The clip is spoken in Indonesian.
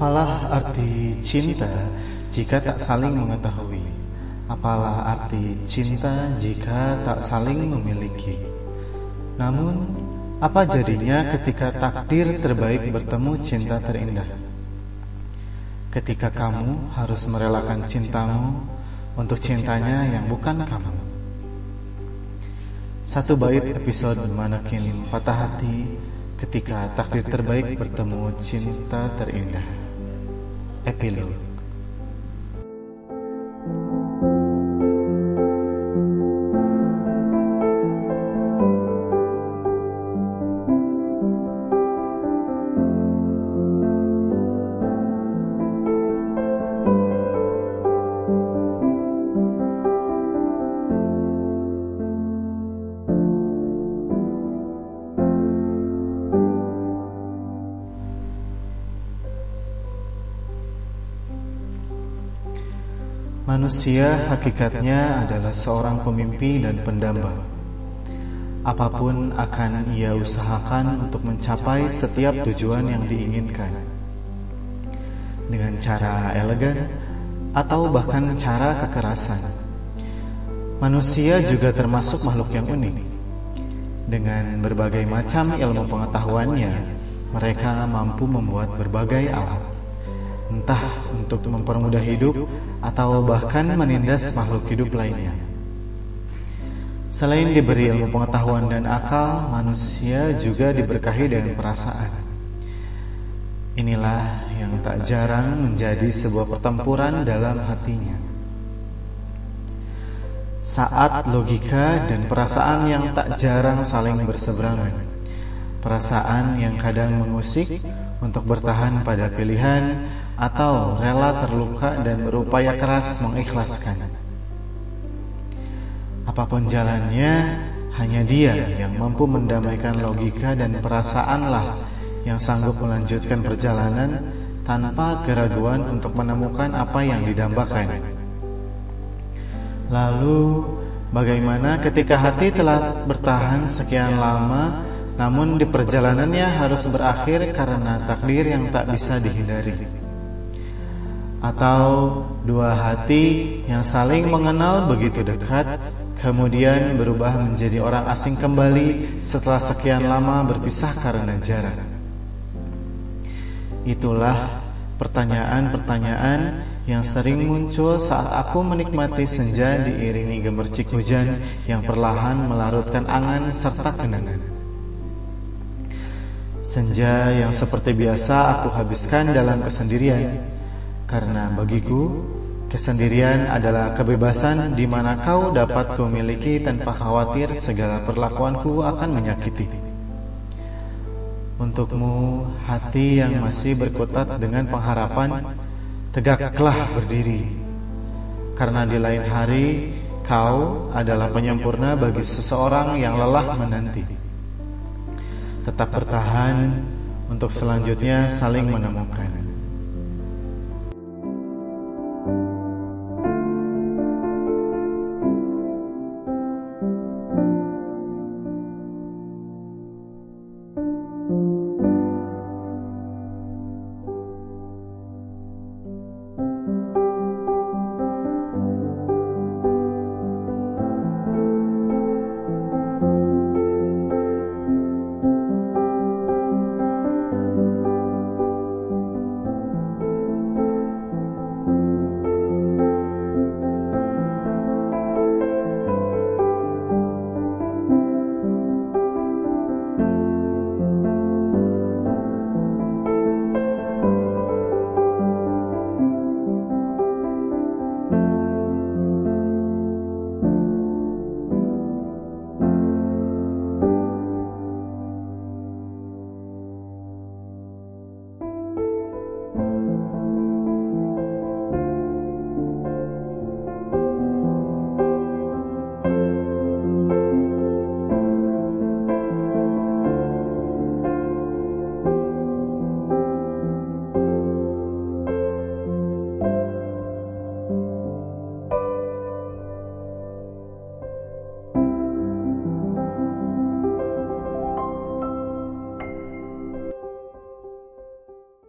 Apalah arti cinta jika tak saling mengetahui? Apalah arti cinta jika tak saling memiliki? Namun, apa jadinya ketika takdir terbaik bertemu cinta terindah? Ketika kamu harus merelakan cintamu untuk cintanya yang bukan kamu. Satu bait episode Manakin Patah Hati ketika takdir terbaik bertemu cinta terindah. Epilogue Manusia hakikatnya adalah seorang pemimpi dan pendamba. Apa pun akan ia usahakan untuk mencapai setiap tujuan yang diinginkan. Dengan cara elegan atau bahkan cara kekerasan. Manusia juga termasuk makhluk yang unik. Dengan berbagai macam ilmu pengetahuannya, mereka mampu membuat berbagai alat entah untuk mempermudah hidup atau bahkan menindas makhluk hidup lainnya. Selain diberi ilmu pengetahuan dan akal, manusia juga diberkahi dengan perasaan. Inilah yang tak jarang menjadi sebuah pertempuran dalam hatinya. Saat logika dan perasaan yang tak jarang saling berseberangan. Perasaan yang kadang mengusik untuk bertahan pada pilihan atau rela terluka dan berupaya keras mengikhlaskan. Apa pun jalannya, hanya dia yang mampu mendamaikan logika dan perasaanlah yang sanggup melanjutkan perjalanan tanpa keraguan untuk menemukan apa yang didambakan. Lalu, bagaimana ketika hati telah bertahan sekian lama, namun di perjalanannya harus berakhir karena takdir yang tak bisa dihindari? Atau dua hati yang saling mengenal begitu dekat kemudian berubah menjadi orang asing kembali setelah sekian lama berpisah karena jarak. Itulah pertanyaan-pertanyaan yang sering muncul saat aku menikmati senja diiringi gemercik hujan yang perlahan melarutkan angan serta kenangan. Senja yang seperti biasa aku habiskan dalam kesendirian karena bagiku, kesendirian adalah kebebasan di mana kau dapat kumiliki tanpa khawatir segala perlakuanku akan menyakiti. Untukmu, hati yang masih berkutat dengan pengharapan, tegaklah berdiri. Karena di lain hari, kau adalah penyempurna bagi seseorang yang lelah menanti. Tetap bertahan untuk selanjutnya saling menemukan.